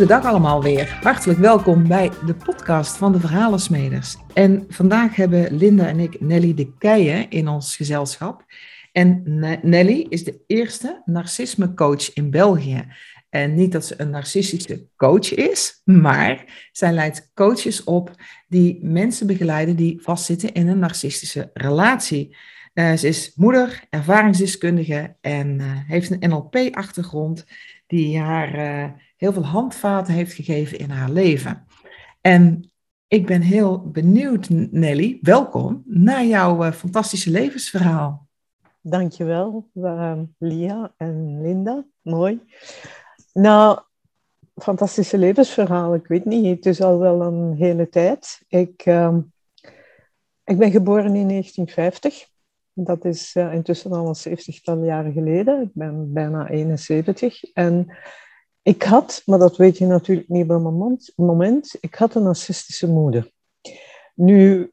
Goedendag allemaal weer. Hartelijk welkom bij de podcast van de Verhalensmeders. En vandaag hebben Linda en ik Nelly de Keijen in ons gezelschap. En Nelly is de eerste narcisme-coach in België. En niet dat ze een narcistische coach is, maar zij leidt coaches op die mensen begeleiden die vastzitten in een narcistische relatie. Uh, ze is moeder, ervaringsdeskundige en uh, heeft een NLP-achtergrond die haar uh, heel veel handvaten heeft gegeven in haar leven. En ik ben heel benieuwd, Nelly, welkom naar jouw fantastische levensverhaal. Dankjewel, Lia en Linda. Mooi. Nou, fantastische levensverhaal. Ik weet niet, het is al wel een hele tijd. Ik, uh, ik ben geboren in 1950. Dat is uh, intussen al een 70-tal jaren geleden. Ik ben bijna 71. En ik had, maar dat weet je natuurlijk niet op een moment, ik had een narcistische moeder. Nu,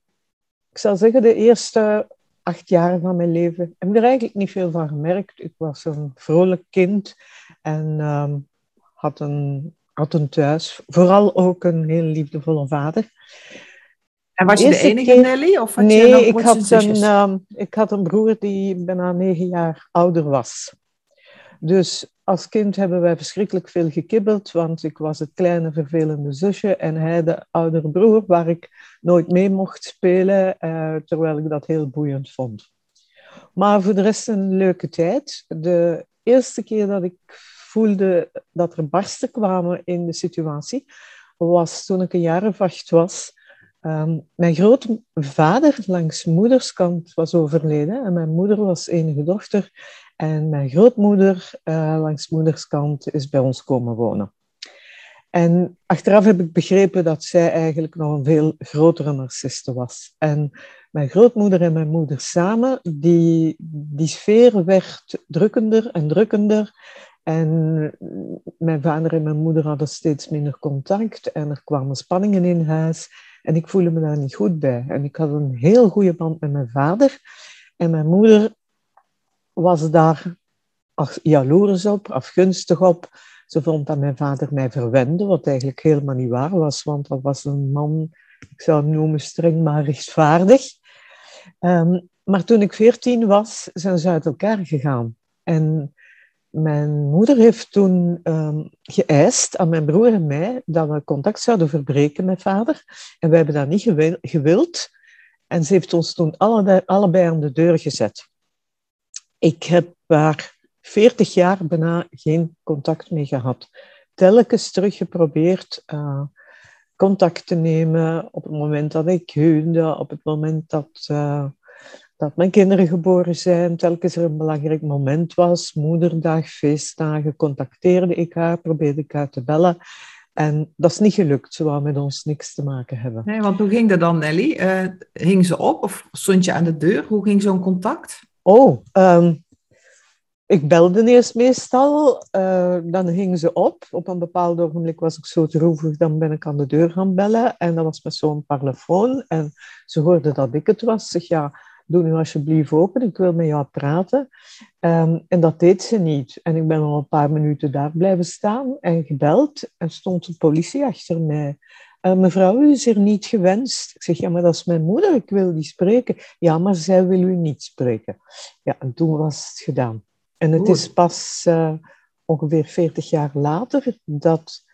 ik zal zeggen, de eerste acht jaar van mijn leven heb ik er eigenlijk niet veel van gemerkt. Ik was een vrolijk kind en um, had, een, had een thuis. Vooral ook een heel liefdevolle vader. En was je de enige Nelly? Of had nee, je ik, had een, um, ik had een broer die bijna negen jaar ouder was. Dus als kind hebben wij verschrikkelijk veel gekibbeld, want ik was het kleine vervelende zusje en hij de oudere broer waar ik nooit mee mocht spelen, uh, terwijl ik dat heel boeiend vond. Maar voor de rest een leuke tijd. De eerste keer dat ik voelde dat er barsten kwamen in de situatie, was toen ik een jaar was. Um, mijn grootvader langs moederskant was overleden en mijn moeder was enige dochter. En mijn grootmoeder uh, langs moederskant is bij ons komen wonen. En achteraf heb ik begrepen dat zij eigenlijk nog een veel grotere narciste was. En mijn grootmoeder en mijn moeder samen, die, die sfeer werd drukkender en drukkender. En mijn vader en mijn moeder hadden steeds minder contact en er kwamen spanningen in huis. En ik voelde me daar niet goed bij. En ik had een heel goede band met mijn vader. En mijn moeder was daar jaloers op, afgunstig op. Ze vond dat mijn vader mij verwende, wat eigenlijk helemaal niet waar was, want dat was een man, ik zou hem noemen streng maar rechtvaardig. Um, maar toen ik veertien was, zijn ze uit elkaar gegaan. En mijn moeder heeft toen um, geëist aan mijn broer en mij dat we contact zouden verbreken met vader. En wij hebben dat niet gewild. En ze heeft ons toen allebei aan de deur gezet. Ik heb daar 40 jaar bijna geen contact mee gehad. Telkens terug geprobeerd uh, contact te nemen op het moment dat ik huwde, op het moment dat, uh, dat mijn kinderen geboren zijn, telkens er een belangrijk moment was, moederdag, feestdagen, contacteerde ik haar, probeerde ik haar te bellen. En dat is niet gelukt. Ze wou met ons niks te maken hebben. Nee, want hoe ging dat dan, Nelly? Uh, hing ze op of stond je aan de deur? Hoe ging zo'n contact? Oh, um, ik belde eerst meestal, uh, dan hing ze op. Op een bepaald ogenblik was ik zo droevig, dan ben ik aan de deur gaan bellen. En dat was met zo'n parlofoon. En ze hoorde dat ik het was. Zeg, ja, doe nu alsjeblieft open, ik wil met jou praten. Um, en dat deed ze niet. En ik ben al een paar minuten daar blijven staan en gebeld. En stond de politie achter mij. Uh, mevrouw, u is hier niet gewenst. Ik zeg, ja, maar dat is mijn moeder, ik wil die spreken. Ja, maar zij wil u niet spreken. Ja, en toen was het gedaan. En het is pas uh, ongeveer 40 jaar later dat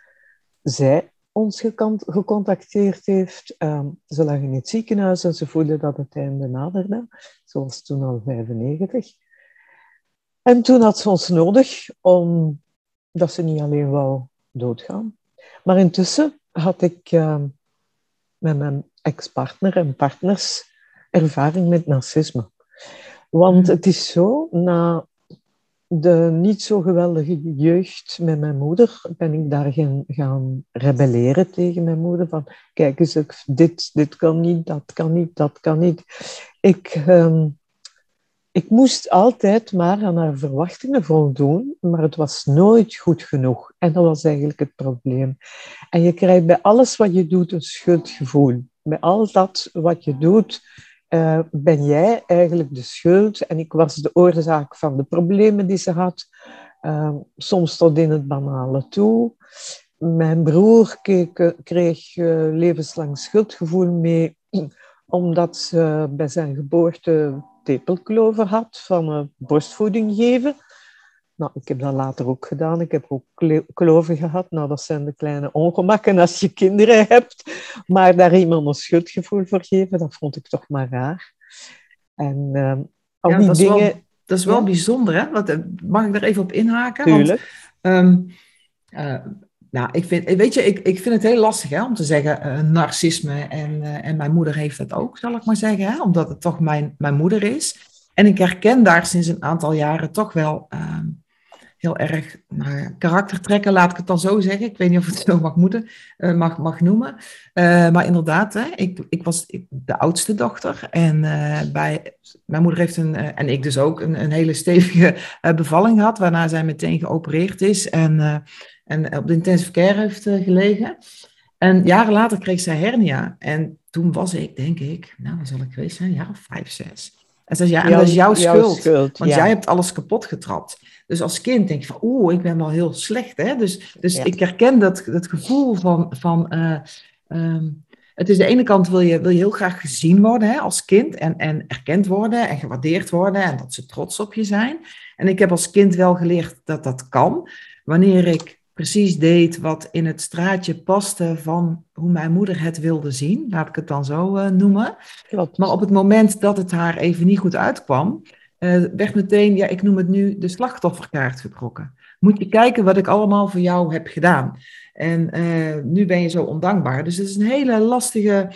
zij ons gecontacteerd heeft. Um, ze lag in het ziekenhuis en ze voelde dat het einde naderde. Ze was toen al 95. En toen had ze ons nodig omdat ze niet alleen wou doodgaan. Maar intussen had ik uh, met mijn ex-partner en partners ervaring met narcisme. Want het is zo, na de niet zo geweldige jeugd met mijn moeder ben ik daar gaan, gaan rebelleren tegen mijn moeder. Van, kijk eens, dit, dit kan niet, dat kan niet, dat kan niet. Ik, um, ik moest altijd maar aan haar verwachtingen voldoen, maar het was nooit goed genoeg. En dat was eigenlijk het probleem. En je krijgt bij alles wat je doet een schuldgevoel. Bij al dat wat je doet, uh, ben jij eigenlijk de schuld en ik was de oorzaak van de problemen die ze had, uh, soms tot in het banale toe. mijn broer keek, kreeg levenslang schuldgevoel mee, omdat ze bij zijn geboorte tepelkloven had van borstvoeding geven. Nou, ik heb dat later ook gedaan. Ik heb ook kloven gehad. Nou, dat zijn de kleine ongemakken als je kinderen hebt. Maar daar iemand een schuldgevoel voor geven, dat vond ik toch maar raar. En uh, al ja, die dat dingen... Is wel, dat is wel bijzonder, hè? Want, eh, mag ik daar even op inhaken? Tuurlijk. Want, um, uh, nou, ik vind, weet je, ik, ik vind het heel lastig hè, om te zeggen uh, narcisme en, en mijn moeder heeft dat ook, zal ik maar zeggen. Hè, omdat het toch mijn, mijn moeder is. En ik herken daar sinds een aantal jaren toch wel ehm, heel erg karaktertrekken, laat ik het dan zo zeggen. Ik weet niet of het zo mag, moeten, mag, mag noemen. Maar inderdaad, hè, ik, ik was de oudste dochter. En bij, mijn moeder heeft een, en ik dus ook, een, een hele stevige bevalling gehad. Waarna zij meteen geopereerd is en, en op de intensive care heeft gelegen. En jaren later kreeg zij hernia. En toen was ik, denk ik, nou, wat zal ik geweest zijn? Een jaar of vijf, zes. En zei ja, en dat is jouw, schuld, want jij hebt alles kapot getrapt. Dus als kind denk je van, oeh, ik ben wel heel slecht. Hè? Dus, dus ik herken dat, dat gevoel van, van uh, um, het is de ene kant wil je, wil je heel graag gezien worden hè, als kind en, en erkend worden en gewaardeerd worden en dat ze trots op je zijn. En ik heb als kind wel geleerd dat dat kan. Wanneer ik precies deed wat in het straatje paste van hoe mijn moeder het wilde zien, laat ik het dan zo uh, noemen. Klopt. Maar op het moment dat het haar even niet goed uitkwam, uh, werd meteen, ja, ik noem het nu de slachtofferkaart getrokken. Moet je kijken wat ik allemaal voor jou heb gedaan. En uh, nu ben je zo ondankbaar. Dus het is een hele lastige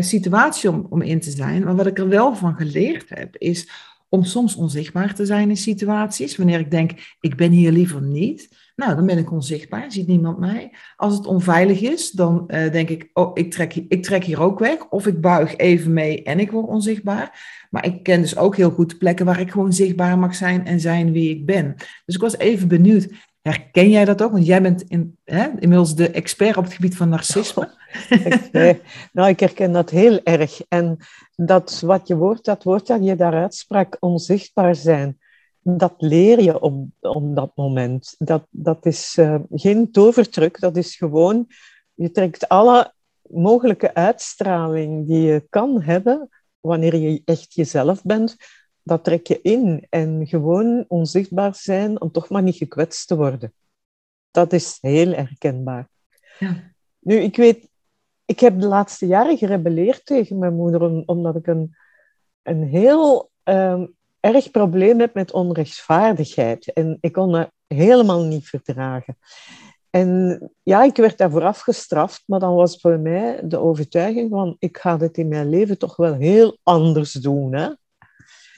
situatie om, om in te zijn. Maar wat ik er wel van geleerd heb, is om soms onzichtbaar te zijn in situaties. Wanneer ik denk, ik ben hier liever niet nou, dan ben ik onzichtbaar, ziet niemand mij. Als het onveilig is, dan uh, denk ik, oh, ik trek, ik trek hier ook weg. Of ik buig even mee en ik word onzichtbaar. Maar ik ken dus ook heel goed plekken waar ik gewoon zichtbaar mag zijn en zijn wie ik ben. Dus ik was even benieuwd, herken jij dat ook? Want jij bent in, hè, inmiddels de expert op het gebied van narcisme. nou, ik herken dat heel erg. En dat wat je woord, dat woord dat je daaruit sprak, onzichtbaar zijn dat leer je op, op dat moment. Dat, dat is uh, geen tovertruc, dat is gewoon, je trekt alle mogelijke uitstraling die je kan hebben, wanneer je echt jezelf bent, dat trek je in. En gewoon onzichtbaar zijn om toch maar niet gekwetst te worden. Dat is heel herkenbaar. Ja. Nu, ik weet, ik heb de laatste jaren gerebelleerd tegen mijn moeder, omdat ik een, een heel um, erg probleem heb met onrechtvaardigheid. En ik kon dat helemaal niet verdragen. En ja, ik werd daarvoor afgestraft, maar dan was voor mij de overtuiging van, ik ga dit in mijn leven toch wel heel anders doen. Hè?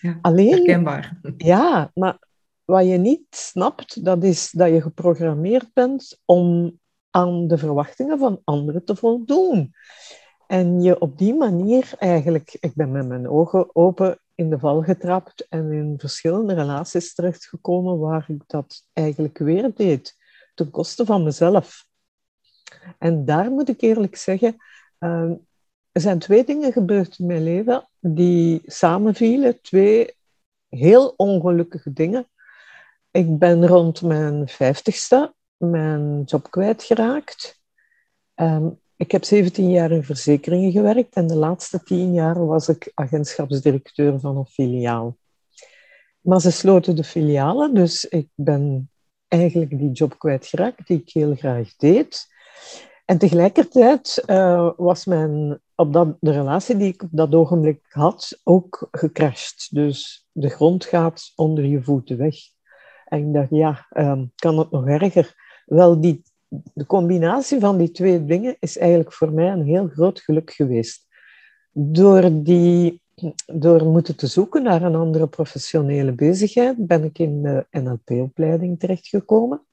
Ja, Alleen, herkenbaar. Ja, maar wat je niet snapt, dat is dat je geprogrammeerd bent om aan de verwachtingen van anderen te voldoen. En je op die manier eigenlijk, ik ben met mijn ogen open in de val getrapt en in verschillende relaties terechtgekomen waar ik dat eigenlijk weer deed, ten koste van mezelf. En daar moet ik eerlijk zeggen, uh, er zijn twee dingen gebeurd in mijn leven die samenvielen, twee heel ongelukkige dingen. Ik ben rond mijn vijftigste mijn job kwijtgeraakt. Um, ik heb 17 jaar in verzekeringen gewerkt en de laatste 10 jaar was ik agentschapsdirecteur van een filiaal. Maar ze sloten de filialen, dus ik ben eigenlijk die job kwijtgeraakt die ik heel graag deed. En tegelijkertijd uh, was mijn, op dat, de relatie die ik op dat ogenblik had ook gecrashed. Dus de grond gaat onder je voeten weg. En ik dacht, ja, um, kan het nog erger? Wel, die de combinatie van die twee dingen is eigenlijk voor mij een heel groot geluk geweest. Door, die, door moeten te zoeken naar een andere professionele bezigheid, ben ik in de NLP-opleiding terechtgekomen,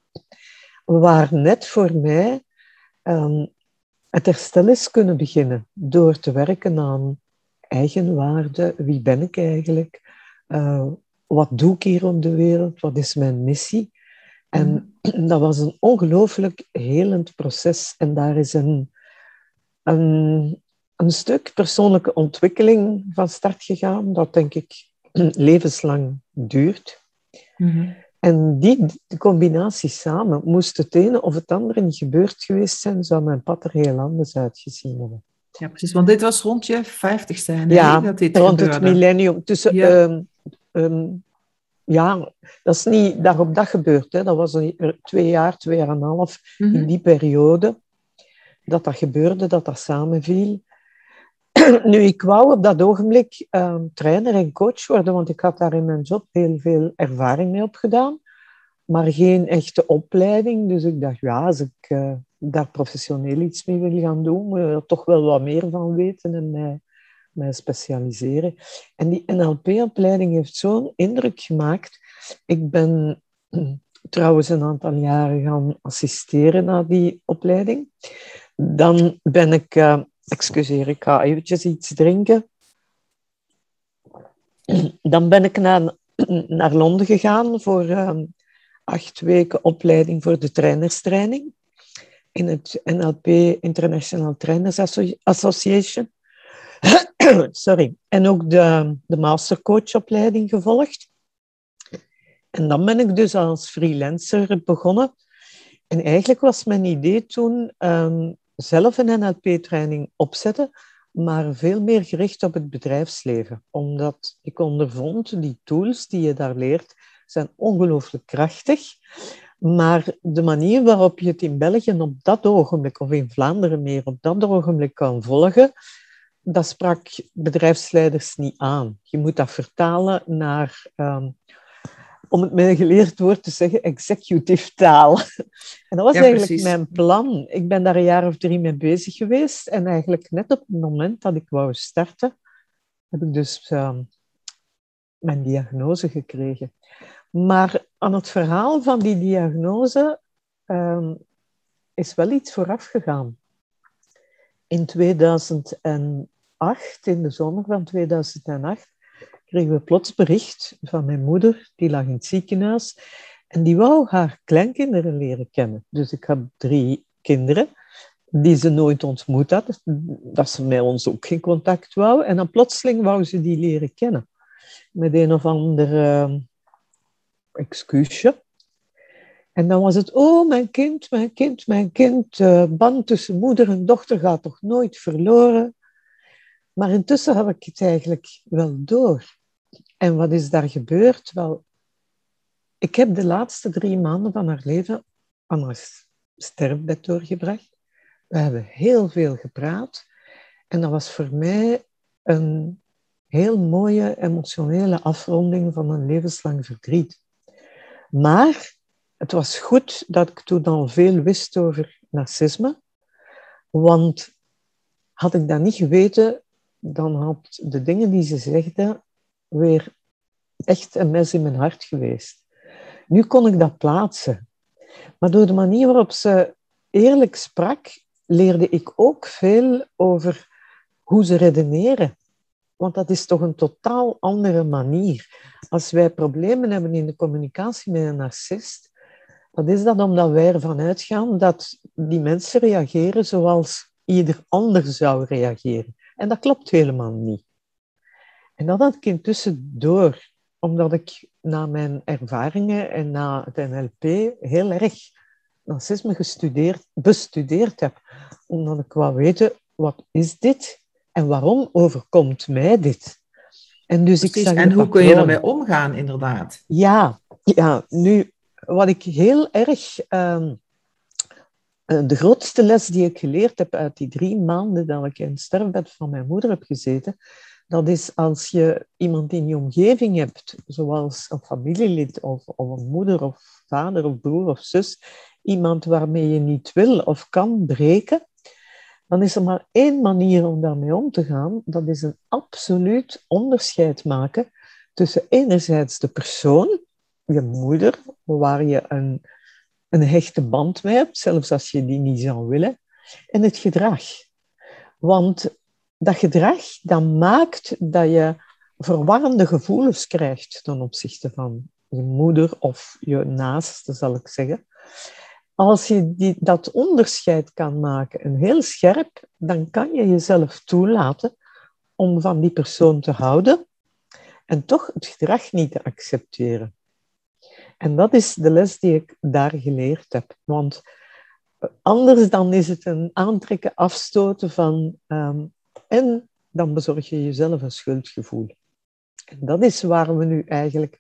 waar net voor mij um, het herstel is kunnen beginnen door te werken aan eigenwaarde. Wie ben ik eigenlijk? Uh, wat doe ik hier op de wereld? Wat is mijn missie? En mhm. Dat was een ongelooflijk helend proces. En daar is een, een, een stuk persoonlijke ontwikkeling van start gegaan, dat denk ik levenslang duurt. Mhm. En die combinatie samen, moest het ene of het andere niet gebeurd geweest zijn, zou mijn pad er heel anders uitgezien hebben. Ja, precies. Want dit was rond je vijftigste, nee, ja, dat dit rond het millennium. Tussen, ja. Ehm, ehm, ja, dat is niet dag op dag gebeurd. Hè. Dat was twee jaar, twee jaar en een half in mhm. die periode dat dat gebeurde, dat dat samenviel. nu, ik wou op dat ogenblik um, trainer en coach worden, want ik had daar in mijn job heel veel ervaring mee opgedaan, maar geen echte opleiding. Dus ik dacht, ja, als ik uh, daar professioneel iets mee wil gaan doen, moet ik er toch wel wat meer van weten en mij, mij specialiseren. En die NLP-opleiding heeft zo'n indruk gemaakt. Ik ben trouwens een aantal jaren gaan assisteren naar die opleiding. Dan ben ik, uh, excuseer, ik ga eventjes iets drinken. Dan ben ik naar, naar Londen gegaan voor uh, acht weken opleiding voor de trainerstraining in het NLP International Trainers Association. Sorry. En ook de, de mastercoachopleiding gevolgd. En dan ben ik dus als freelancer begonnen. En eigenlijk was mijn idee toen um, zelf een NLP-training opzetten, maar veel meer gericht op het bedrijfsleven. Omdat ik ondervond, die tools die je daar leert, zijn ongelooflijk krachtig. Maar de manier waarop je het in België op dat ogenblik, of in Vlaanderen meer op dat ogenblik kan volgen, dat sprak bedrijfsleiders niet aan. Je moet dat vertalen naar ehm, om het met een geleerd woord te zeggen, executive taal. En dat was eigenlijk mijn plan. Ik ben daar een jaar of drie mee bezig geweest. En eigenlijk net op het moment dat ik wou starten, heb ik dus uh, mijn diagnose gekregen. Maar aan het verhaal van die diagnose uh, is wel iets vooraf gegaan. In 2008, in de zomer van 2008, kregen we plots bericht van mijn moeder, die lag in het ziekenhuis. En die wou haar kleinkinderen leren kennen. Dus ik heb drie kinderen die ze nooit ontmoet had. Dat ze met ons ook geen contact wou. En dan plotseling wou ze die leren kennen. Met een of ander uh, excuusje. En dan was het, oh, mijn kind, mijn kind, mijn kind. Uh, band tussen moeder en dochter gaat toch nooit verloren. Maar intussen heb ik het eigenlijk wel door. En wat is daar gebeurd? Wel, ik heb de laatste drie maanden van haar leven aan haar sterfbed doorgebracht. We hebben heel veel gepraat. En dat was voor mij een heel mooie emotionele afronding van een levenslang verdriet. Maar het was goed dat ik toen al veel wist over narcisme. Want had ik dat niet geweten, dan had de dingen die ze zegde weer echt een mes in mijn hart geweest. Nu kon ik dat plaatsen. Maar door de manier waarop ze eerlijk sprak, leerde ik ook veel over hoe ze redeneren. Want dat is toch een totaal andere manier. Als wij problemen hebben in de communicatie met een narcist, dan is dat omdat wij ervan uitgaan dat die mensen reageren zoals ieder ander zou reageren. En dat klopt helemaal niet. En dat had ik intussen door, omdat ik na mijn ervaringen en na het NLP heel erg narcisme gestudeerd, bestudeerd heb. Omdat ik wou weten, wat is dit en waarom overkomt mij dit? En, dus ik zag en hoe kun je ermee omgaan, inderdaad? Ja, ja, nu, wat ik heel erg... Ehm, eh, de grootste les die ik geleerd heb uit die drie maanden dat ik in het sterfbed van mijn moeder heb gezeten, dat is als je iemand in je omgeving hebt, zoals een familielid of, of een moeder of vader of broer of zus, iemand waarmee je niet wil of kan breken, dan is er maar één manier om daarmee om te gaan. Dat is een absoluut onderscheid maken tussen enerzijds de persoon, je moeder, waar je een, een hechte band mee hebt, zelfs als je die niet zou willen, en het gedrag. Want dat gedrag dat maakt dat je verwarrende gevoelens krijgt ten opzichte van je moeder of je naaste, zal ik zeggen. Als je die, dat onderscheid kan maken en heel scherp, dan kan je jezelf toelaten om van die persoon te houden en toch het gedrag niet te accepteren. En dat is de les die ik daar geleerd heb. Want anders dan is het een aantrekken, afstoten van... Ehm, en dan bezorg je jezelf een schuldgevoel. En dat is waar we nu eigenlijk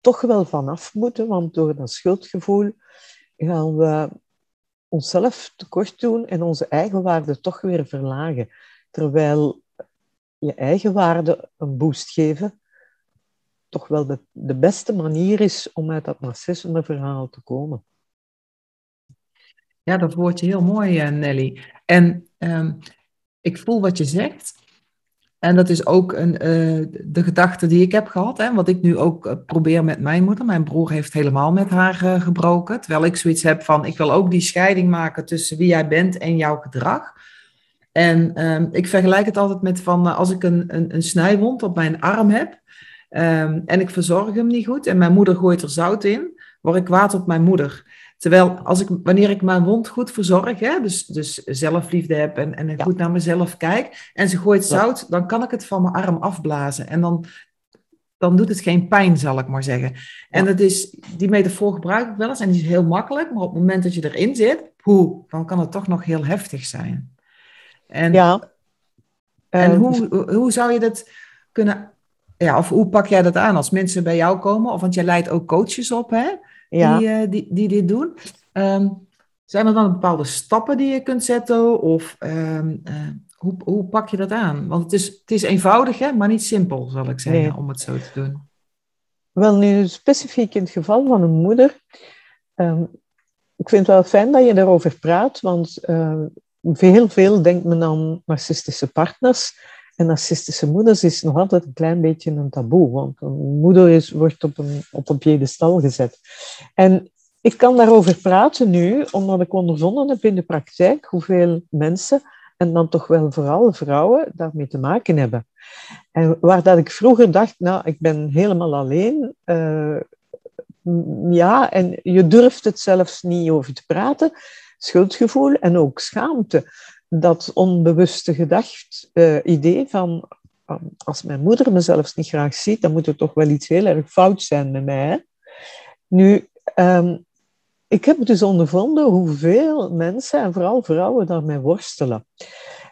toch wel vanaf moeten, want door dat schuldgevoel gaan we onszelf tekort doen en onze eigen waarde toch weer verlagen. Terwijl je eigen waarde een boost geven toch wel de, de beste manier is om uit dat narcisme-verhaal te komen. Ja, dat je heel mooi, eh, Nelly. En ehm, ik voel wat je zegt. En dat is ook een, uh, de gedachte die ik heb gehad. Hè, wat ik nu ook eh, probeer met mijn moeder. Mijn broer heeft helemaal met haar gebroken. Terwijl ik zoiets heb van, ik wil ook die scheiding maken tussen wie jij bent en jouw gedrag. En um, ik vergelijk het altijd met van, als ik een, een, een snijwond op mijn arm heb. Um, en ik verzorg hem niet goed en mijn moeder gooit er zout in, word ik kwaad op mijn moeder. Terwijl als ik, wanneer ik mijn wond goed verzorg, hè, dus, dus zelfliefde heb en, en goed naar mezelf kijk, en ze gooit zout, dan kan ik het van mijn arm afblazen. En dan, dan doet het geen pijn, zal ik maar zeggen. En dat is, die metafoor gebruik ik wel eens en die is heel makkelijk, maar op het moment dat je erin zit, hoe, dan kan het toch nog heel heftig zijn. En, ja. En uh, hoe, hoe zou je dat kunnen, ja, of hoe pak jij dat aan als mensen bij jou komen? Of want jij leidt ook coaches op, hè? ja. die, uh, die, die dit doen. Um, zijn er dan bepaalde stappen die je kunt zetten? Of um, uh, hoe, hoe pak je dat aan? Want het is, het is eenvoudig, hè, maar niet simpel, zal ik zeggen, nee. om het zo te doen. Wel, nu specifiek in het geval van een moeder. Um, ik vind het wel fijn dat je daarover praat, want uh, veel, veel denkt men aan narcistische partners. En narcistische moeders is nog altijd een klein beetje een taboe, want een moeder is, wordt op een, op een piedestal gezet. En ik kan daarover praten nu, omdat ik ondervonden heb in de praktijk hoeveel mensen, en dan toch wel vooral vrouwen, daarmee te maken hebben. En waar dat ik vroeger dacht, nou, ik ben helemaal alleen, uh, ja, en je durft het zelfs niet over te praten, schuldgevoel en ook schaamte dat onbewuste gedacht uh, idee van als mijn moeder me zelfs niet graag ziet, dan moet er toch wel iets heel erg fout zijn met mij. Nu, um, ik heb dus ondervonden hoeveel mensen, en vooral vrouwen, daarmee worstelen.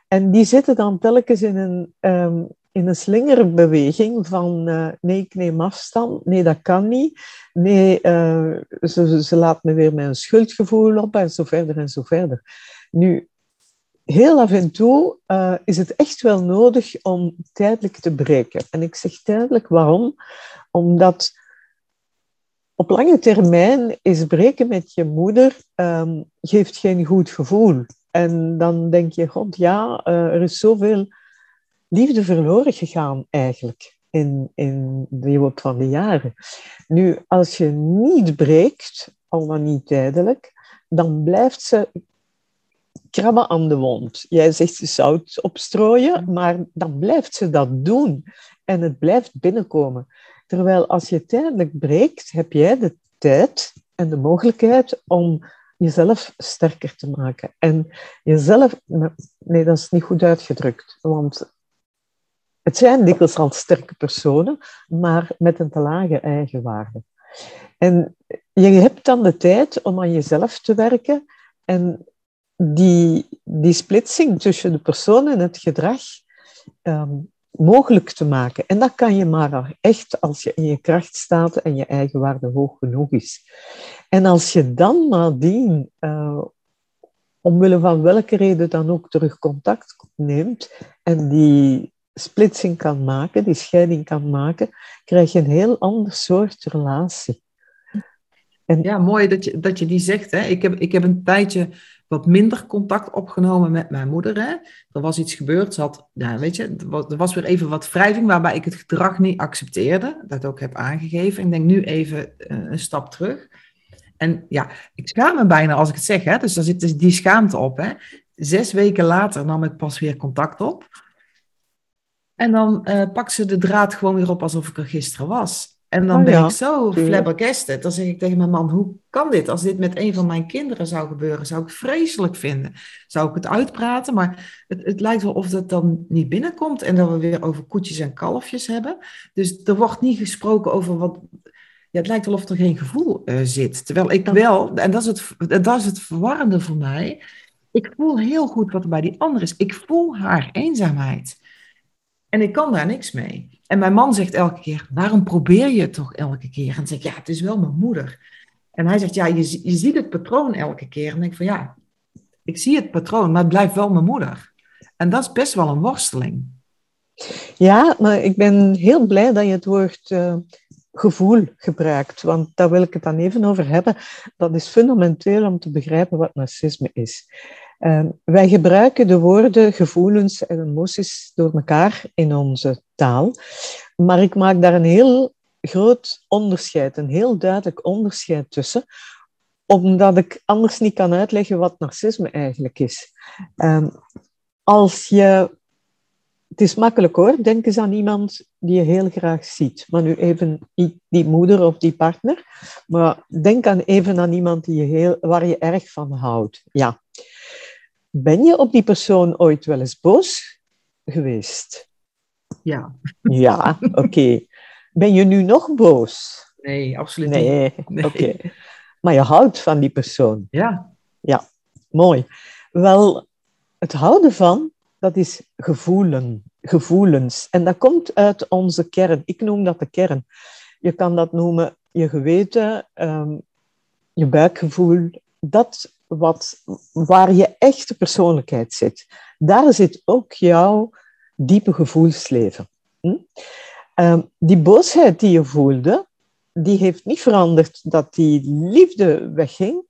En die zitten dan telkens in een, um, in een slingerbeweging van uh, nee, ik neem afstand, nee, dat kan niet, nee, uh, ze, ze laat me weer mijn schuldgevoel op en zo verder en zo verder. Nu, heel af en toe uh, is het echt wel nodig om tijdelijk te breken. En ik zeg tijdelijk waarom? Omdat op lange termijn is breken met je moeder um, geeft geen goed gevoel. En dan denk je, god ja, uh, er is zoveel liefde verloren gegaan eigenlijk in, in de loop van de jaren. Nu, als je niet breekt, al dan niet tijdelijk, dan blijft ze krabben aan de wond. Jij zegt ze zout opstrooien, maar dan blijft ze dat doen. En het blijft binnenkomen. Terwijl als je tijdelijk breekt, heb jij de tijd en de mogelijkheid om jezelf sterker te maken. En jezelf, nee, dat is niet goed uitgedrukt, want het zijn dikwijls al sterke personen, maar met een te lage eigenwaarde. En je hebt dan de tijd om aan jezelf te werken en die, die splitsing tussen de persoon en het gedrag um, mogelijk te maken. En dat kan je maar echt als je in je kracht staat en je eigen waarde hoog genoeg is. En als je dan nadien, uh, omwille van welke reden dan ook, terug contact neemt en die splitsing kan maken, die scheiding kan maken, krijg je een heel ander soort relatie. En... Ja, mooi dat je, dat je die zegt. Hè. Ik, heb, ik heb een tijdje wat minder contact opgenomen met mijn moeder. Hè. Er was iets gebeurd. Ze had, weet je, er was weer even wat wrijving waarbij ik het gedrag niet accepteerde. Dat ook heb aangegeven. Ik denk nu even uh, een stap terug. En ja, ik schaam me bijna als ik het zeg. Hè. Dus daar zit dus die schaamte op. Hè. Zes weken later nam ik pas weer contact op. En dan uh, pakt ze de draad gewoon weer op alsof ik er gisteren was. En dan oh, ben ik zo flabbergasted. Dan zeg ik tegen mijn man, hoe kan dit? Als dit met een van mijn kinderen zou gebeuren, zou ik vreselijk vinden. Zou ik het uitpraten, maar het, het lijkt wel of dat dan niet binnenkomt. En dat we weer over koetjes en kalfjes hebben. Dus er wordt niet gesproken over wat... ja, het lijkt wel of er geen gevoel uh, zit. Terwijl ik wel, en dat is, het, dat is het verwarrende voor mij, ik voel heel goed wat er bij die ander is. Ik voel haar eenzaamheid. En ik kan daar niks mee. En mijn man zegt elke keer, waarom probeer je het toch elke keer? En zeg ik, ja, het is wel mijn moeder. En hij zegt, ja, je, je ziet het patroon elke keer. En dan denk ik van, ja, ik zie het patroon, maar het blijft wel mijn moeder. En dat is best wel een worsteling. Ja, maar ik ben heel blij dat je het woord uh, gevoel gebruikt, want daar wil ik het dan even over hebben. Dat is fundamenteel om te begrijpen wat narcisme is. Uh, wij gebruiken de woorden gevoelens en emoties door elkaar in onze taal, maar ik maak daar een heel groot onderscheid, een heel duidelijk onderscheid tussen, omdat ik anders niet kan uitleggen wat narcisme eigenlijk is. Um, als je het is makkelijk hoor. Denk eens aan iemand die je heel graag ziet. Maar nu even die moeder of die partner. Maar denk aan even aan iemand die je heel, waar je erg van houdt. Ja. Ben je op die persoon ooit wel eens boos geweest? Ja. Ja, oké. Ben je nu nog boos? Nee, absoluut nee. niet. Oké. Maar je houdt van die persoon? Ja. Ja, mooi. Wel, het houden van dat is gevoelen, gevoelens. En dat komt uit onze kern. Ik noem dat de kern. Je kan dat noemen je geweten, um, je buikgevoel, dat wat, waar je echte persoonlijkheid zit. Daar zit ook jouw diepe gevoelsleven. Hm? Um, die boosheid die je voelde, die heeft niet veranderd dat die liefde wegging,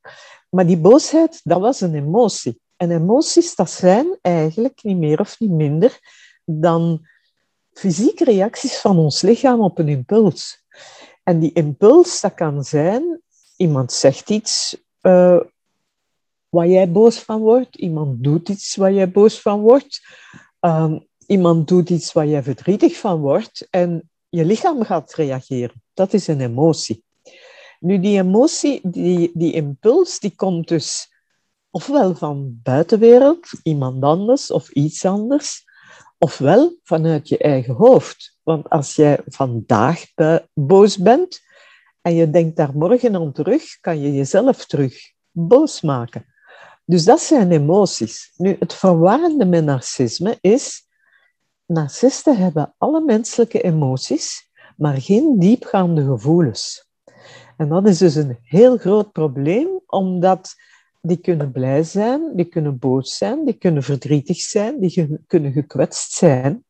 maar die boosheid, dat was een emotie. En emoties, dat zijn eigenlijk niet meer of niet minder dan fysieke reacties van ons lichaam op een impuls. En die impuls, dat kan zijn, iemand zegt iets uh, waar jij boos van wordt, iemand doet iets waar jij boos van wordt, um, iemand doet iets waar jij verdrietig van wordt en je lichaam gaat reageren. Dat is een emotie. Nu, die emotie, die, die impuls, die komt dus ofwel van buitenwereld, iemand anders of iets anders, ofwel vanuit je eigen hoofd. Want als jij vandaag boos bent en je denkt daar morgen aan terug, kan je jezelf terug boos maken. Dus dat zijn emoties. Nu, het verwarrende met narcisme is, narcisten hebben alle menselijke emoties, maar geen diepgaande gevoelens. En dat is dus een heel groot probleem, omdat die kunnen blij zijn, die kunnen boos zijn, die kunnen verdrietig zijn, die kunnen gekwetst zijn.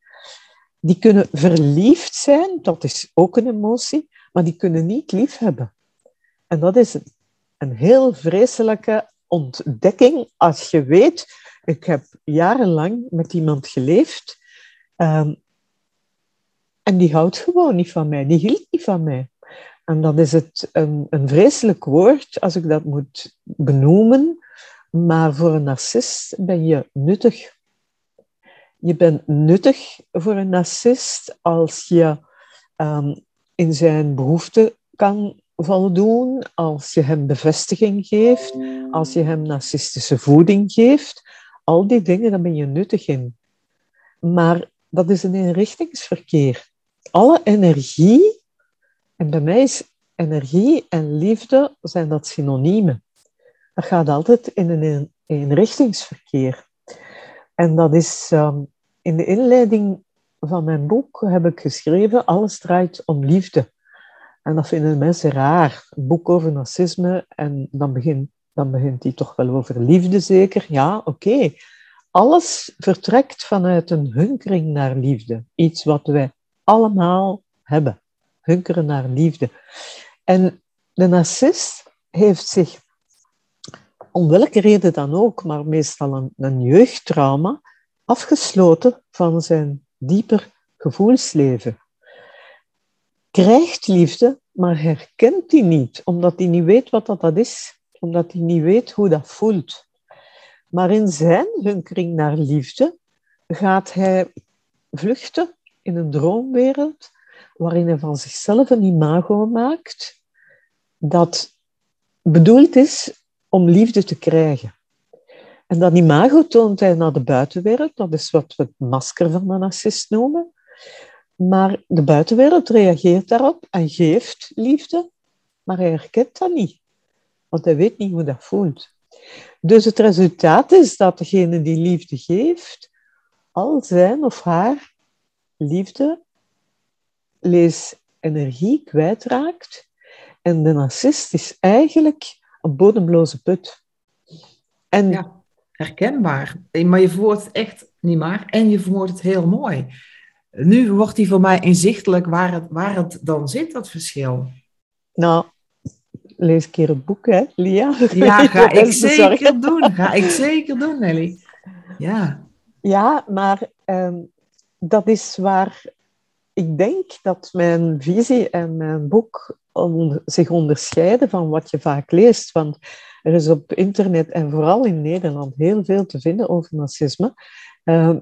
Die kunnen verliefd zijn, dat is ook een emotie, maar die kunnen niet lief hebben. En dat is een heel vreselijke ontdekking als je weet, ik heb jarenlang met iemand geleefd um, en die houdt gewoon niet van mij, die hield niet van mij. En dat is het, een, een vreselijk woord, als ik dat moet benoemen. Maar voor een narcist ben je nuttig. Je bent nuttig voor een narcist als je um, in zijn behoeften kan voldoen, als je hem bevestiging geeft, als je hem narcistische voeding geeft. Al die dingen, daar ben je nuttig in. Maar dat is een inrichtingsverkeer. Alle energie en bij mij is energie en liefde zijn dat synoniemen. Dat gaat altijd in een eenrichtingsverkeer. En dat is um, in de inleiding van mijn boek heb ik geschreven, alles draait om liefde. En dat vinden mensen raar. Een boek over narcisme en dan begint, dan begint hij toch wel over liefde zeker. Ja, oké. Alles vertrekt vanuit een hunkering naar liefde. Iets wat wij allemaal hebben hunkeren naar liefde. En de narcist heeft zich, om welke reden dan ook, maar meestal een, een jeugdtrauma, afgesloten van zijn dieper gevoelsleven. Krijgt liefde, maar herkent die niet, omdat hij niet weet wat dat is, omdat hij niet weet hoe dat voelt. Maar in zijn hunkering naar liefde gaat hij vluchten in een droomwereld waarin hij van zichzelf een imago maakt dat bedoeld is om liefde te krijgen. En dat imago toont hij naar de buitenwereld, dat is wat we het masker van de narcist noemen. Maar de buitenwereld reageert daarop en geeft liefde, maar hij herkent dat niet. Want hij weet niet hoe dat voelt. Dus het resultaat is dat degene die liefde geeft, al zijn of haar liefde, lees energie kwijtraakt. En de narcist is eigenlijk een bodemloze put. En ja, herkenbaar. Maar je verwoordt het echt niet maar. En je verwoordt het heel mooi. Nu wordt die voor mij inzichtelijk waar het, waar het dan zit, dat verschil. Nou, lees een keer een boek, hè, Lia? Ja, ga ik zeker doen. Ga ik zeker doen, Nelly. Ja. Ja, maar ehm, dat is waar ik denk dat mijn visie en mijn boek zich onderscheiden van wat je vaak leest. Want er is op internet en vooral in Nederland heel veel te vinden over narcisme. Ehm,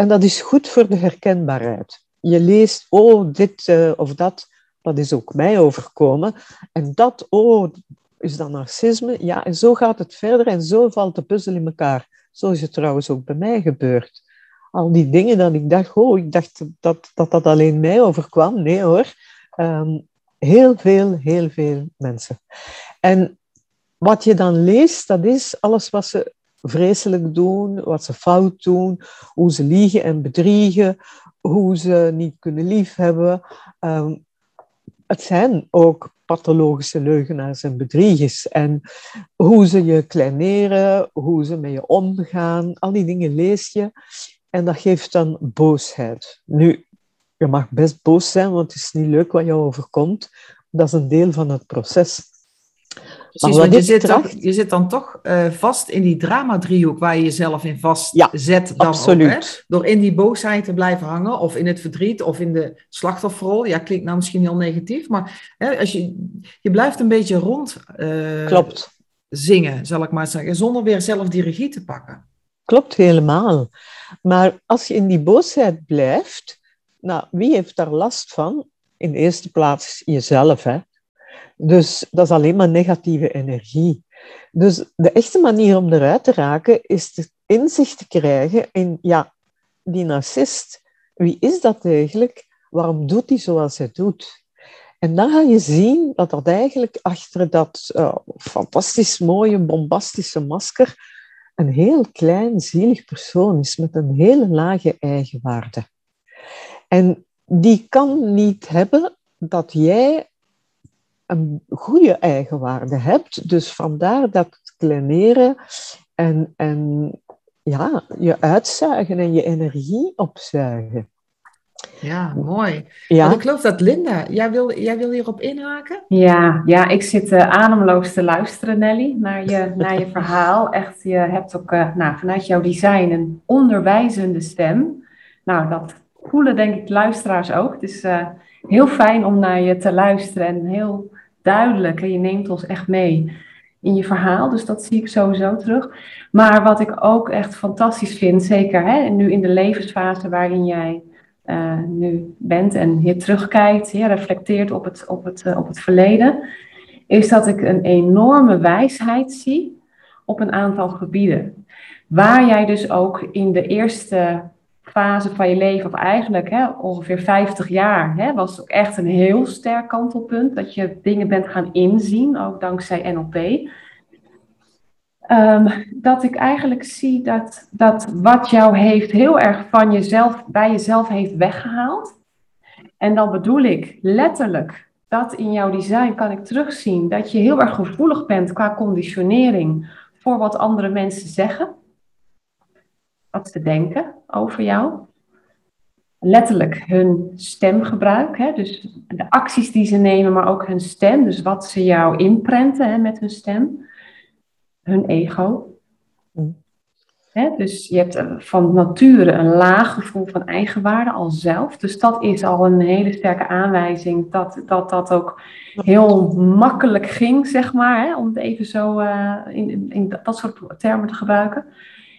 en dat is goed voor de herkenbaarheid. Je leest, oh, dit uh, of dat, dat is ook mij overkomen. En dat, oh, is dat narcisme? Ja, en zo gaat het verder en zo valt de puzzel in elkaar. Zo is het trouwens ook bij mij gebeurd. Al die dingen dat ik dacht, oh, ik dacht dat dat, dat alleen mij overkwam. Nee hoor. Ehm, heel veel, heel veel mensen. En wat je dan leest, dat is alles wat ze vreselijk doen, wat ze fout doen, hoe ze liegen en bedriegen, hoe ze niet kunnen liefhebben. Um, het zijn ook pathologische leugenaars en bedriegers. En hoe ze je kleineren, hoe ze met je omgaan, al die dingen lees je. En dat geeft dan boosheid. Nu, je mag best boos zijn, want het is niet leuk wat jou overkomt. Dat is een deel van het proces. Precies, want je zit, dan, je zit dan toch uh, vast in die drama-driehoek waar je jezelf in vastzet. Ja, dan absoluut. Ook, hè? Door in die boosheid te blijven hangen, of in het verdriet, of in de slachtofferrol. Ja, klinkt nou misschien heel negatief, maar hè, als je, je blijft een beetje rond uh, Klopt. zingen, zal ik maar zeggen, zonder weer zelf die regie te pakken. Klopt helemaal. Maar als je in die boosheid blijft, nou, wie heeft daar last van? In de eerste plaats jezelf, hè. Dus dat is alleen maar negatieve energie. Dus de echte manier om eruit te raken is het inzicht te krijgen in, ja, die narcist, wie is dat eigenlijk? Waarom doet hij zoals hij doet? En dan ga je zien dat dat eigenlijk achter dat uh, fantastisch mooie, bombastische masker een heel klein, zielig persoon is met een hele lage eigenwaarde. En die kan niet hebben dat jij een goede eigenwaarde hebt. Dus vandaar dat kleineren en, en ja, je uitzuigen en je energie opzuigen. Ja, mooi. Ja. ik geloof dat Linda, jij wil, jij wil hierop inhaken? Ja, ja ik zit uh, ademloos te luisteren, Nelly, naar je, naar je verhaal. Echt, je hebt ook uh, nou, vanuit jouw design een onderwijzende stem. Nou, dat voelen denk ik luisteraars ook. Het is uh, heel fijn om naar je te luisteren en heel duidelijk. En je neemt ons echt mee in je verhaal. Dus dat zie ik sowieso terug. Maar wat ik ook echt fantastisch vind, zeker hè, nu in de levensfase waarin jij uh, nu bent en je terugkijkt, je reflecteert op het, op, het, uh, op het verleden, is dat ik een enorme wijsheid zie op een aantal gebieden. Waar jij dus ook in de eerste fase van je leven, of eigenlijk hè, ongeveer 50 jaar, hè, was ook echt een heel sterk kantelpunt. Dat je dingen bent gaan inzien, ook dankzij NLP. Um, dat ik eigenlijk zie dat, dat wat jou heeft heel erg van jezelf, bij jezelf heeft weggehaald. En dan bedoel ik letterlijk dat in jouw design kan ik terugzien dat je heel erg gevoelig bent qua conditionering voor wat andere mensen zeggen wat ze denken over jou. Letterlijk hun stemgebruik, hè? dus de acties die ze nemen, maar ook hun stem, dus wat ze jou inprenten hè, met hun stem. Hun ego. Mm. Hè? Dus je hebt eh, van nature een laag gevoel van eigenwaarde al zelf. Dus dat is al een hele sterke aanwijzing dat dat, dat ook heel makkelijk ging, zeg maar, hè? om het even zo uh, in, in dat soort termen te gebruiken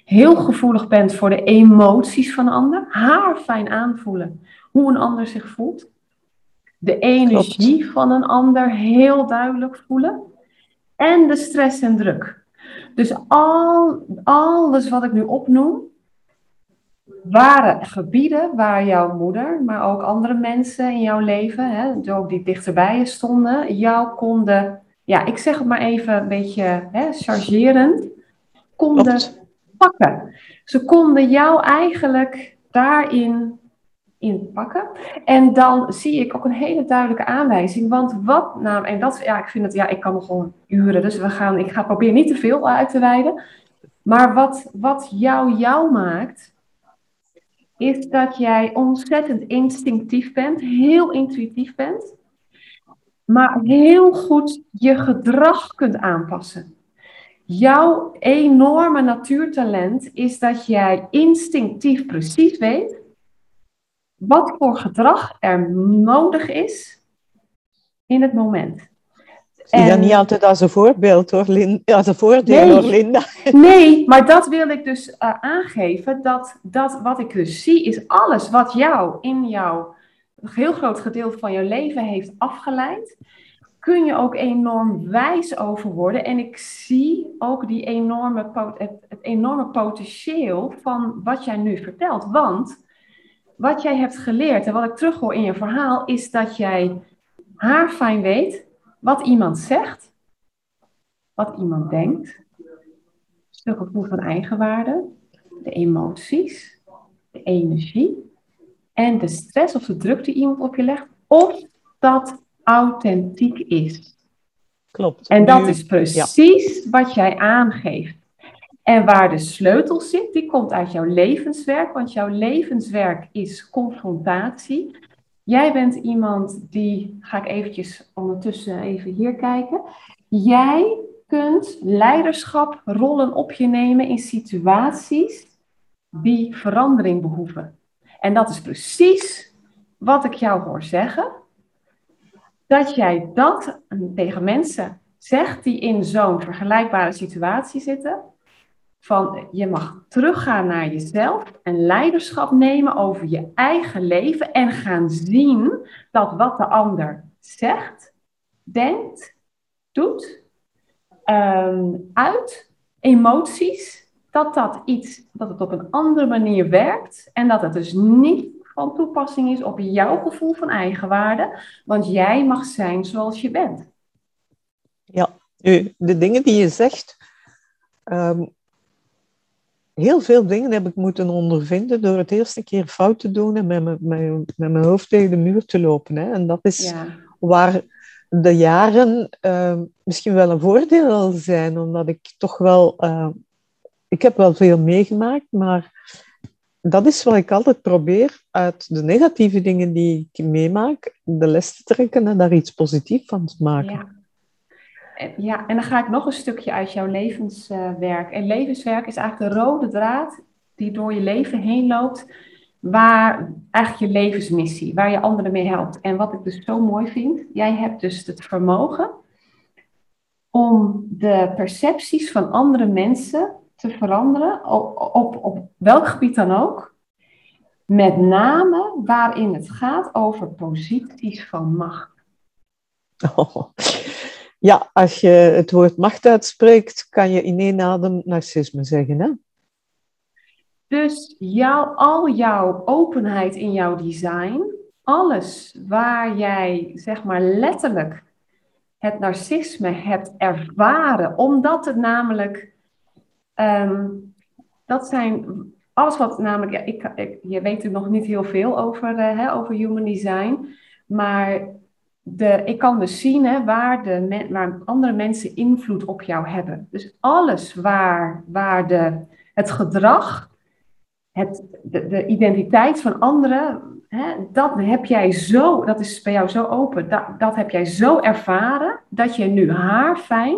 heel gevoelig bent voor de emoties van een ander, haar fijn aanvoelen hoe een ander zich voelt, de energie van een ander heel duidelijk voelen en de stress en druk. Dus al, alles wat ik nu opnoem, waren gebieden waar jouw moeder, maar ook andere mensen in jouw leven, hè, ook die dichterbij je stonden, jou konden, ja, ik zeg het maar even een beetje hè, chargerend, konden pakken. Ze konden jou eigenlijk daarin inpakken. En dan zie ik ook een hele duidelijke aanwijzing. Want wat nou, en dat, ja, ik vind het, ja, ik kan nog gewoon uren, dus we gaan, ik ga proberen niet te veel uit te wijden. Maar wat, wat jou jou maakt, is dat jij ontzettend instinctief bent, heel intuïtief bent, maar heel goed je gedrag kunt aanpassen. Jouw enorme natuurtalent is dat jij instinctief precies weet wat voor gedrag er nodig is in het moment. En... Ja, niet altijd als een voorbeeld hoor, Linda. Als een voordeel nee, hoor, Linda. Nee, maar dat wil ik dus uh, aangeven. Dat, dat wat ik dus zie, is alles wat jou in jouw heel groot gedeelte van je leven heeft afgeleid. Kun je ook enorm wijs over worden. En ik zie ook die enorme, het, enorme potentieel van wat jij nu vertelt. Want wat jij hebt geleerd en wat ik terughoor in je verhaal, is dat jij haar fijn weet wat iemand zegt, wat iemand denkt, het gevoel van eigenwaarde, de emoties, de energie en de stress of de druk die iemand op je legt, of dat authentiek is. Klopt. En dat is precies wat jij aangeeft. En waar de sleutel zit, die komt uit jouw levenswerk, want jouw levenswerk is confrontatie. Jij bent iemand die, ga ik eventjes ondertussen even hier kijken. Jij kunt leiderschaprollen op je nemen in situaties die verandering behoeven. En dat is precies wat ik jou hoor zeggen. Dat jij dat tegen mensen zegt die in zo'n vergelijkbare situatie zitten van je mag teruggaan naar jezelf en leiderschap nemen over je eigen leven en gaan zien dat wat de ander zegt, denkt, doet, um, uit, emoties, dat dat iets, dat het op een andere manier werkt en dat het dus niet van toepassing is op jouw gevoel van eigenwaarde, want jij mag zijn zoals je bent. Ja, de dingen die je zegt, ehm, heel veel dingen heb ik moeten ondervinden door het eerste keer fout te doen en met, mijn, met mijn hoofd tegen de muur te lopen. Hè. En dat is waar de jaren uh, misschien wel een voordeel zijn, omdat ik toch wel... Uh, ik heb wel veel meegemaakt, maar dat is wat ik altijd probeer uit de negatieve dingen die ik meemaak, de les te trekken en daar iets positiefs van te maken. Ja. Ja, en dan ga ik nog een stukje uit jouw levenswerk. En levenswerk is eigenlijk de rode draad die door je leven heen loopt, waar eigenlijk je levensmissie, waar je anderen mee helpt. En wat ik dus zo mooi vind, jij hebt dus het vermogen om de percepties van andere mensen te veranderen, op, op, op welk gebied dan ook. Met name waarin het gaat over posities van macht. Oh. Ja, als je het woord macht uitspreekt, kan je in één adem narcisme zeggen, hè? Dus jouw, al jouw openheid in jouw design, alles waar jij zeg maar letterlijk het narcisme hebt ervaren, omdat het namelijk, ehm, dat zijn alles wat namelijk, ja, ik, ik, je weet er nog niet heel veel over, uh, hè, over human design, maar de, ik kan dus zien hè, waar, de, waar andere mensen invloed op jou hebben. Dus alles waar, waar de, het gedrag, het, de, de identiteit van anderen, hè, dat heb jij zo, dat is bij jou zo open, dat, dat heb jij zo ervaren, dat je nu haar fijn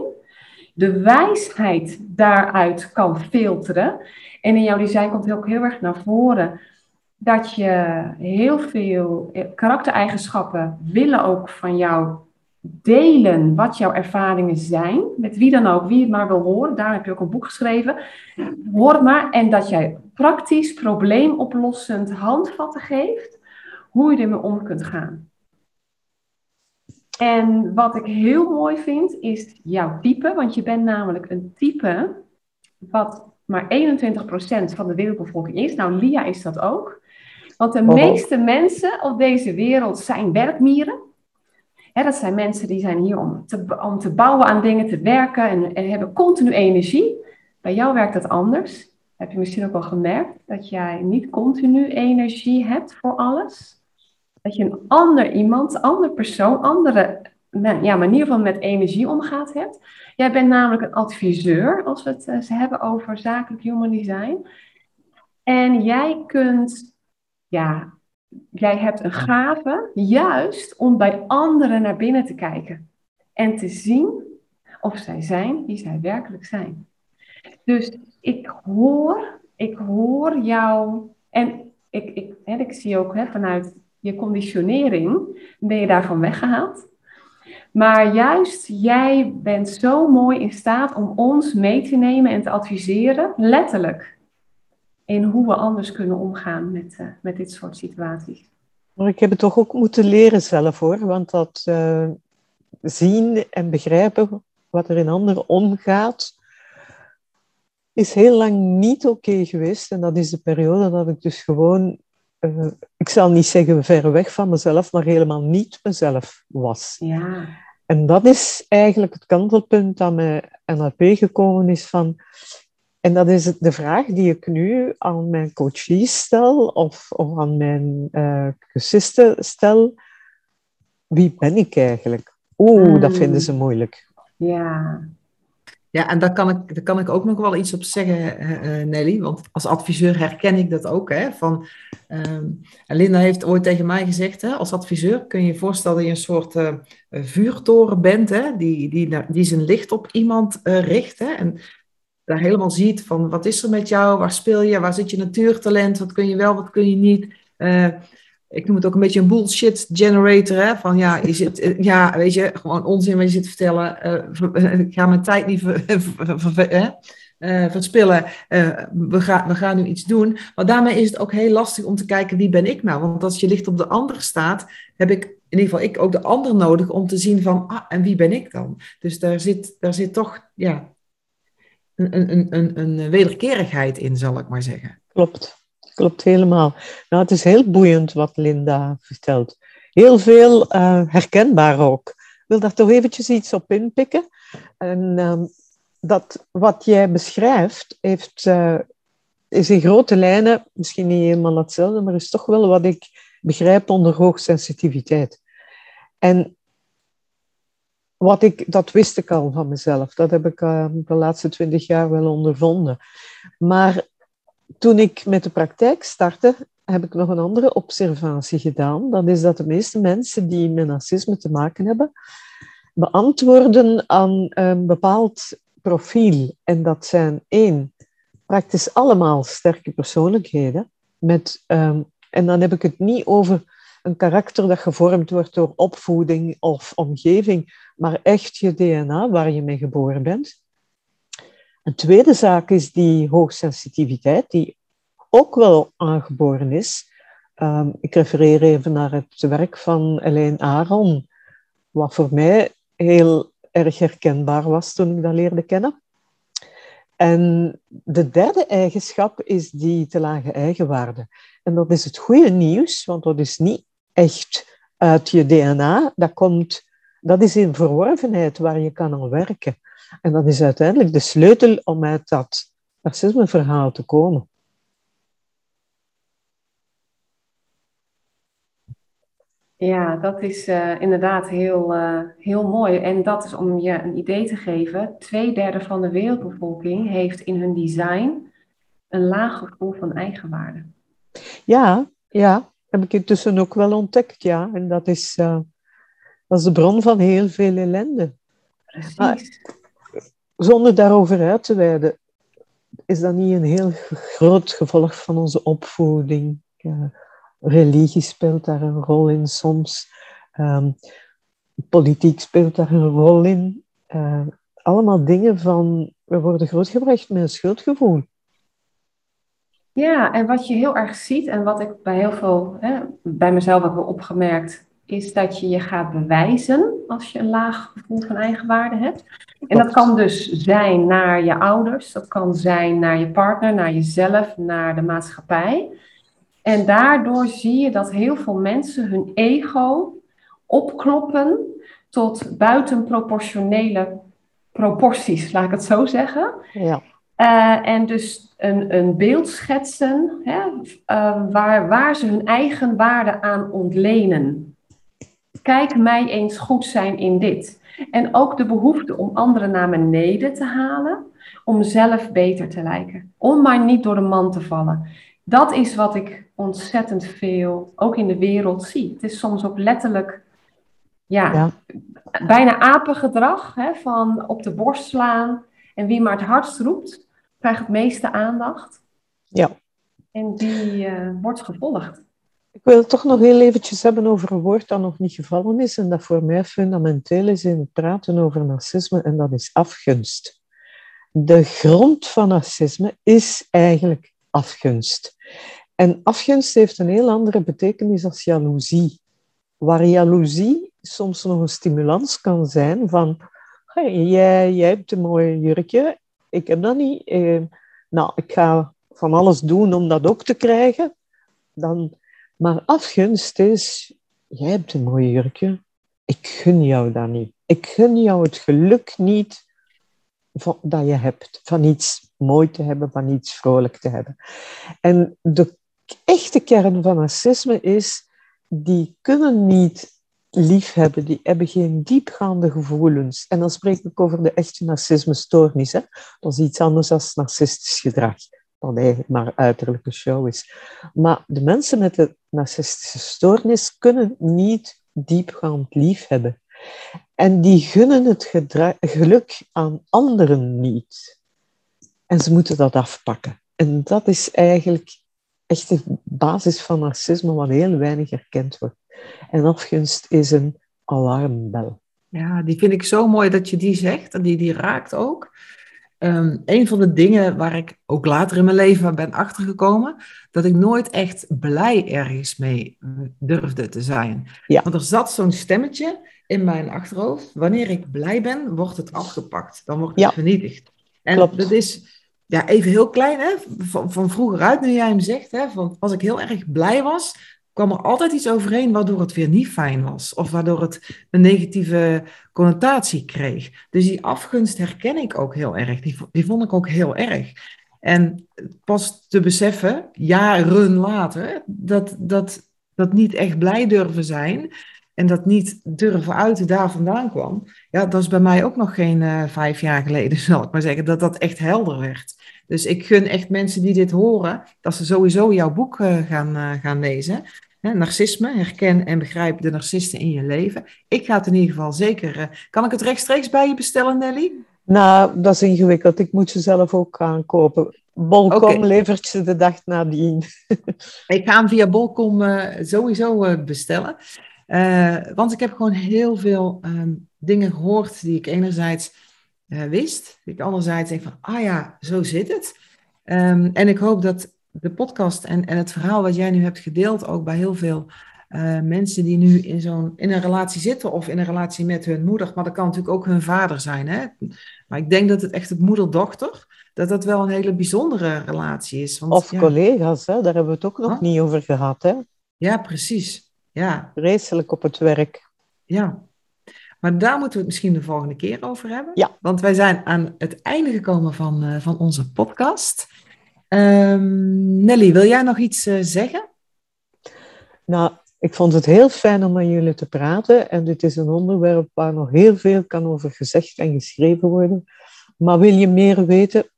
de wijsheid daaruit kan filteren. En in jouw design komt ook heel erg naar voren dat je heel veel karaktereigenschappen willen ook van jou delen wat jouw ervaringen zijn, met wie dan ook, wie het maar wil horen. Daar heb je ook een boek geschreven. Hoor het maar. En dat jij praktisch, probleemoplossend handvatten geeft, hoe je ermee om kunt gaan. En wat ik heel mooi vind, is jouw type, want je bent namelijk een type wat maar 21% van de wereldbevolking is. Nou, Lia is dat ook. Want de meeste mensen op deze wereld zijn werkmieren. dat zijn mensen die zijn hier om te, om te bouwen aan dingen, te werken en, en hebben continu energie. Bij jou werkt dat anders. Heb je misschien ook wel gemerkt dat jij niet continu energie hebt voor alles? Dat je een ander iemand, ander persoon, andere ja, manier van met energie omgaat hebt. Jij bent namelijk een adviseur, als we het uh, hebben over zakelijk human design. En jij kunt, ja, jij hebt een gave juist om bij anderen naar binnen te kijken. En te zien of zij zijn wie zij werkelijk zijn. Dus ik hoor, ik hoor jou, en ik, ik, hè, ik zie ook hè, vanuit je conditionering, ben je daarvan weggehaald. Maar juist jij bent zo mooi in staat om ons mee te nemen en te adviseren, letterlijk, in hoe we anders kunnen omgaan met, uh, met dit soort situaties. Maar ik heb het toch ook moeten leren zelf hoor, want dat uh, zien en begrijpen wat er in anderen omgaat, is heel lang niet oké geweest. En dat is de periode dat ik dus gewoon, uh, ik zal niet zeggen ver weg van mezelf, maar helemaal niet mezelf was. Ja. En dat is eigenlijk het kantelpunt dat mij NLP gekomen is van... En dat is de vraag die ik nu aan mijn coaches stel of, of aan mijn uh, cursisten stel. Wie ben ik eigenlijk? Oeh, dat vinden ze moeilijk. Ja, ja, en daar kan, ik, daar kan ik ook nog wel iets op zeggen, uh, Nelly. Want als adviseur herken ik dat ook. Hè, van, ehm, Linda heeft ooit tegen mij gezegd, hè, als adviseur kun je je voorstellen dat je een soort uh, vuurtoren bent, hè, die, die, die zijn licht op iemand richt. Hè, en daar helemaal ziet van wat is er met jou, waar speel je, waar zit je natuurtalent, wat kun je wel, wat kun je niet ik noem het ook een beetje een bullshit generator. Hè? Van ja, je zit, eh, ja, weet je, gewoon onzin wat je zit te vertellen. Uh, ik ga mijn tijd niet ver, ver, verspillen. we, gaan, we gaan nu iets doen. Maar daarmee is het ook heel lastig om te kijken wie ben ik nou. Want als je licht op de ander staat, heb ik in ieder geval ik ook de ander nodig om te zien van, ah, en wie ben ik dan? Dus daar zit, daar zit toch, ja, een, een, een, een wederkerigheid in, zal ik maar zeggen. Klopt klopt helemaal. Nou, het is heel boeiend wat Linda vertelt. Heel veel uh, herkenbaar ook. Ik wil daar toch eventjes iets op inpikken. En um, dat wat jij beschrijft, heeft, uh, is in grote lijnen, misschien niet helemaal hetzelfde, maar is toch wel wat ik begrijp onder hoogsensitiviteit. En wat ik, dat wist ik al van mezelf. Dat heb ik uh, de laatste twintig jaar wel ondervonden. Maar toen ik met de praktijk startte, heb ik nog een andere observatie gedaan. Dat is dat de meeste mensen die met narcisme te maken hebben, beantwoorden aan een bepaald profiel. En dat zijn één, praktisch allemaal sterke persoonlijkheden. Met, um, en dan heb ik het niet over een karakter dat gevormd wordt door opvoeding of omgeving, maar echt je DNA waar je mee geboren bent. Een tweede zaak is die hoogsensitiviteit, die ook wel aangeboren is. Um, ik refereer even naar het werk van Elaine Aron, wat voor mij heel erg herkenbaar was toen ik dat leerde kennen. En de derde eigenschap is die te lage eigenwaarde. En dat is het goede nieuws, want dat is niet echt uit je DNA. Dat, komt, dat is een verworvenheid waar je kan aan werken. En dat is uiteindelijk de sleutel om uit dat racismeverhaal te komen. Ja, dat is uh, inderdaad heel, uh, heel mooi. En dat is om je een idee te geven. Twee derde van de wereldbevolking heeft in hun design een laag gevoel van eigenwaarde. Ja, ja, heb ik intussen ook wel ontdekt, ja. En dat is, uh, dat is de bron van heel veel ellende. Precies. Maar, zonder daarover uit te wijden, is dat niet een heel groot gevolg van onze opvoeding? religie speelt daar een rol in soms. Ehm, politiek speelt daar een rol in. Uh, allemaal dingen van, we worden grootgebracht met een schuldgevoel. Ja, en wat je heel erg ziet en wat ik bij heel veel, hè, bij mezelf heb opgemerkt, is dat je je gaat bewijzen als je een laag gevoel van eigenwaarde hebt. En dat kan dus zijn naar je ouders, dat kan zijn naar je partner, naar jezelf, naar de maatschappij. En daardoor zie je dat heel veel mensen hun ego opkloppen tot buitenproportionele proporties, laat ik het zo zeggen. Ja. Uh, en dus een, een beeld schetsen hè, uh, waar, waar ze hun eigen waarde aan ontlenen. Kijk mij eens goed zijn in dit. En ook de behoefte om anderen naar beneden te halen, om zelf beter te lijken. Om maar niet door de man te vallen. Dat is wat ik ontzettend veel, ook in de wereld, zie. Het is soms ook letterlijk, ja, ja. bijna apengedrag, hè, van op de borst slaan. En wie maar het hardst roept, krijgt het meeste aandacht. Ja. En die uh, wordt gevolgd. Ik wil het toch nog heel eventjes hebben over een woord dat nog niet gevallen is en dat voor mij fundamenteel is in het praten over narcisme en dat is afgunst. De grond van narcisme is eigenlijk afgunst. En afgunst heeft een heel andere betekenis als jaloezie. Waar jaloezie soms nog een stimulans kan zijn van jij hebt een mooi jurkje, ik heb dat niet. Eh, nou, ik ga van alles doen om dat ook te krijgen. Dan, maar afgunst is, jij hebt een mooi jurkje, ik gun jou dat niet. Ik gun jou het geluk niet van, dat je hebt, van iets mooi te hebben, van iets vrolijk te hebben. En de echte kern van narcisme is, die kunnen niet liefhebben, die hebben geen diepgaande gevoelens. En dan spreek ik over de echte narcisme-stoornis. Dat is iets anders dan narcistisch gedrag, wat eigenlijk maar uiterlijke show is. Maar de mensen met de narcistische stoornis kunnen niet diepgaand liefhebben. En die gunnen het geluk aan anderen niet. En ze moeten dat afpakken. En dat is eigenlijk echt de basis van narcisme, wat heel weinig erkend wordt. En afgunst is een alarmbel. Ja, die vind ik zo mooi dat je die zegt. En die, die raakt ook. Um, een van de dingen waar ik ook later in mijn leven ben achtergekomen, dat ik nooit echt blij ergens mee durfde te zijn. Ja. Want er zat zo'n stemmetje in mijn achterhoofd. Wanneer ik blij ben, wordt het afgepakt. Dan wordt het vernietigd. En Klopt. dat is ja, even heel klein, hè? Van, van vroeger uit, nu jij hem zegt. Hè? Van, als ik heel erg blij was, kwam er altijd iets overheen waardoor het weer niet fijn was. Of waardoor het een negatieve connotatie kreeg. Dus die afgunst herken ik ook heel erg. Die, die vond ik ook heel erg. En pas te beseffen, jaren later, dat, dat, dat niet echt blij durven zijn en dat niet durven uiten daar vandaan kwam. Ja, dat is bij mij ook nog geen uh, vijf jaar geleden, zal ik maar zeggen, dat dat echt helder werd. Dus ik gun echt mensen die dit horen, dat ze sowieso jouw boek uh, gaan, uh, gaan lezen. narcisme, herken en begrijp de narcisten in je leven. Ik ga het in ieder geval zeker. Kan ik het rechtstreeks bij je bestellen, Nelly? Nou, dat is ingewikkeld. Ik moet ze zelf ook gaan kopen. Bolcom okay. levert ze de dag nadien. ik ga hem via Bolcom sowieso bestellen. Want ik heb gewoon heel veel um, dingen gehoord die ik enerzijds uh, wist. Ik anderzijds denk van, ah ja, zo zit het. Um, en ik hoop dat de podcast en, en het verhaal wat jij nu hebt gedeeld ook bij heel veel uh, mensen die nu in, zo'n, in een relatie zitten of in een relatie met hun moeder, maar dat kan natuurlijk ook hun vader zijn. Hè? Maar ik denk dat het echt het moeder-dochter, dat dat wel een hele bijzondere relatie is. Want, of ja, collega's, hè? daar hebben we het ook nog huh? niet over gehad. Hè? Ja, precies. Ja. Vreselijk op het werk. Ja, maar daar moeten we het misschien de volgende keer over hebben. Ja. Want wij zijn aan het einde gekomen van, uh, van onze podcast. Um, Nelly, wil jij nog iets uh, zeggen? Nou, ik vond het heel fijn om met jullie te praten. En dit is een onderwerp waar nog heel veel kan over gezegd en geschreven worden. Maar wil je meer weten?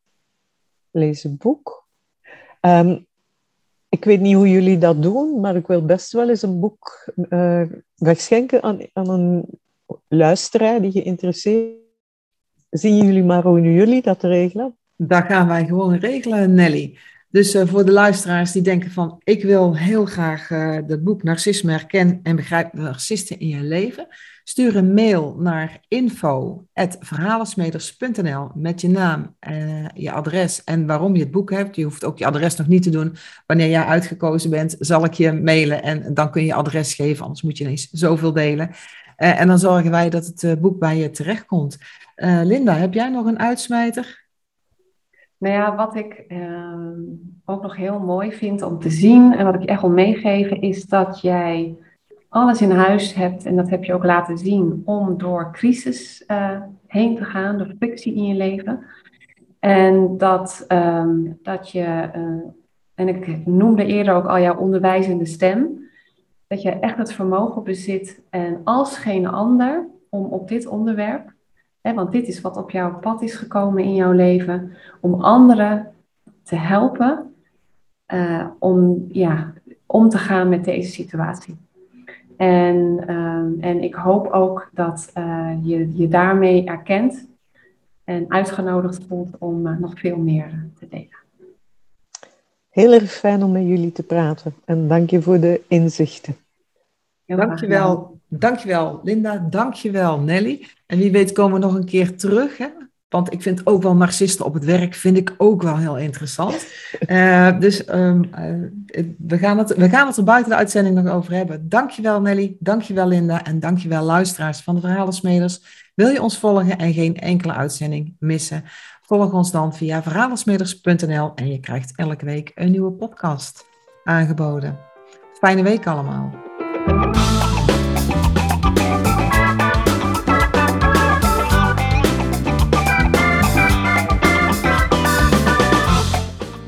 Lees het boek. Um, ik weet niet hoe jullie dat doen, maar ik wil best wel eens een boek uh, wegschenken aan, aan een luisteraar die geïnteresseerd Zien jullie maar hoe jullie dat regelen? Dat gaan wij gewoon regelen, Nelly. Dus uh, voor de luisteraars die denken van, ik wil heel graag uh, het boek Narcisme herkennen en begrijp narcisten in je leven. Stuur een mail naar info.verhalensmeders.nl met je naam, uh, je adres en waarom je het boek hebt. Je hoeft ook je adres nog niet te doen. Wanneer jij uitgekozen bent, zal ik je mailen en dan kun je je adres geven, anders moet je ineens zoveel delen. en dan zorgen wij dat het boek bij je terechtkomt. Linda, heb jij nog een uitsmijter? Nou ja, wat ik uh, ook nog heel mooi vind om te zien en wat ik echt wil meegeven, is dat jij alles in huis hebt, en dat heb je ook laten zien, om door crisis uh, heen te gaan, door frictie in je leven. En dat, um, dat je, uh, en ik noemde eerder ook al jouw onderwijzende stem, dat je echt het vermogen bezit en als geen ander om op dit onderwerp want dit is wat op jouw pad is gekomen in jouw leven. Om anderen te helpen uh, om, ja, om te gaan met deze situatie. En, uh, en ik hoop ook dat uh, je je daarmee erkent en uitgenodigd voelt om uh, nog veel meer te delen. Heel erg fijn om met jullie te praten en dank je voor de inzichten. Dankjewel. Dankjewel Linda, dankjewel Nelly. En wie weet komen we nog een keer terug. Hè? Want ik vind ook wel narcisten op het werk, vind ik ook wel heel interessant. Uh, dus um, uh, we, gaan het, we gaan het er buiten de uitzending nog over hebben. Dankjewel Nelly, dankjewel Linda en dankjewel luisteraars van de Verhalensmeders. Wil je ons volgen en geen enkele uitzending missen? Volg ons dan via verhalensmeders.nl en je krijgt elke week een nieuwe podcast aangeboden. Fijne week allemaal.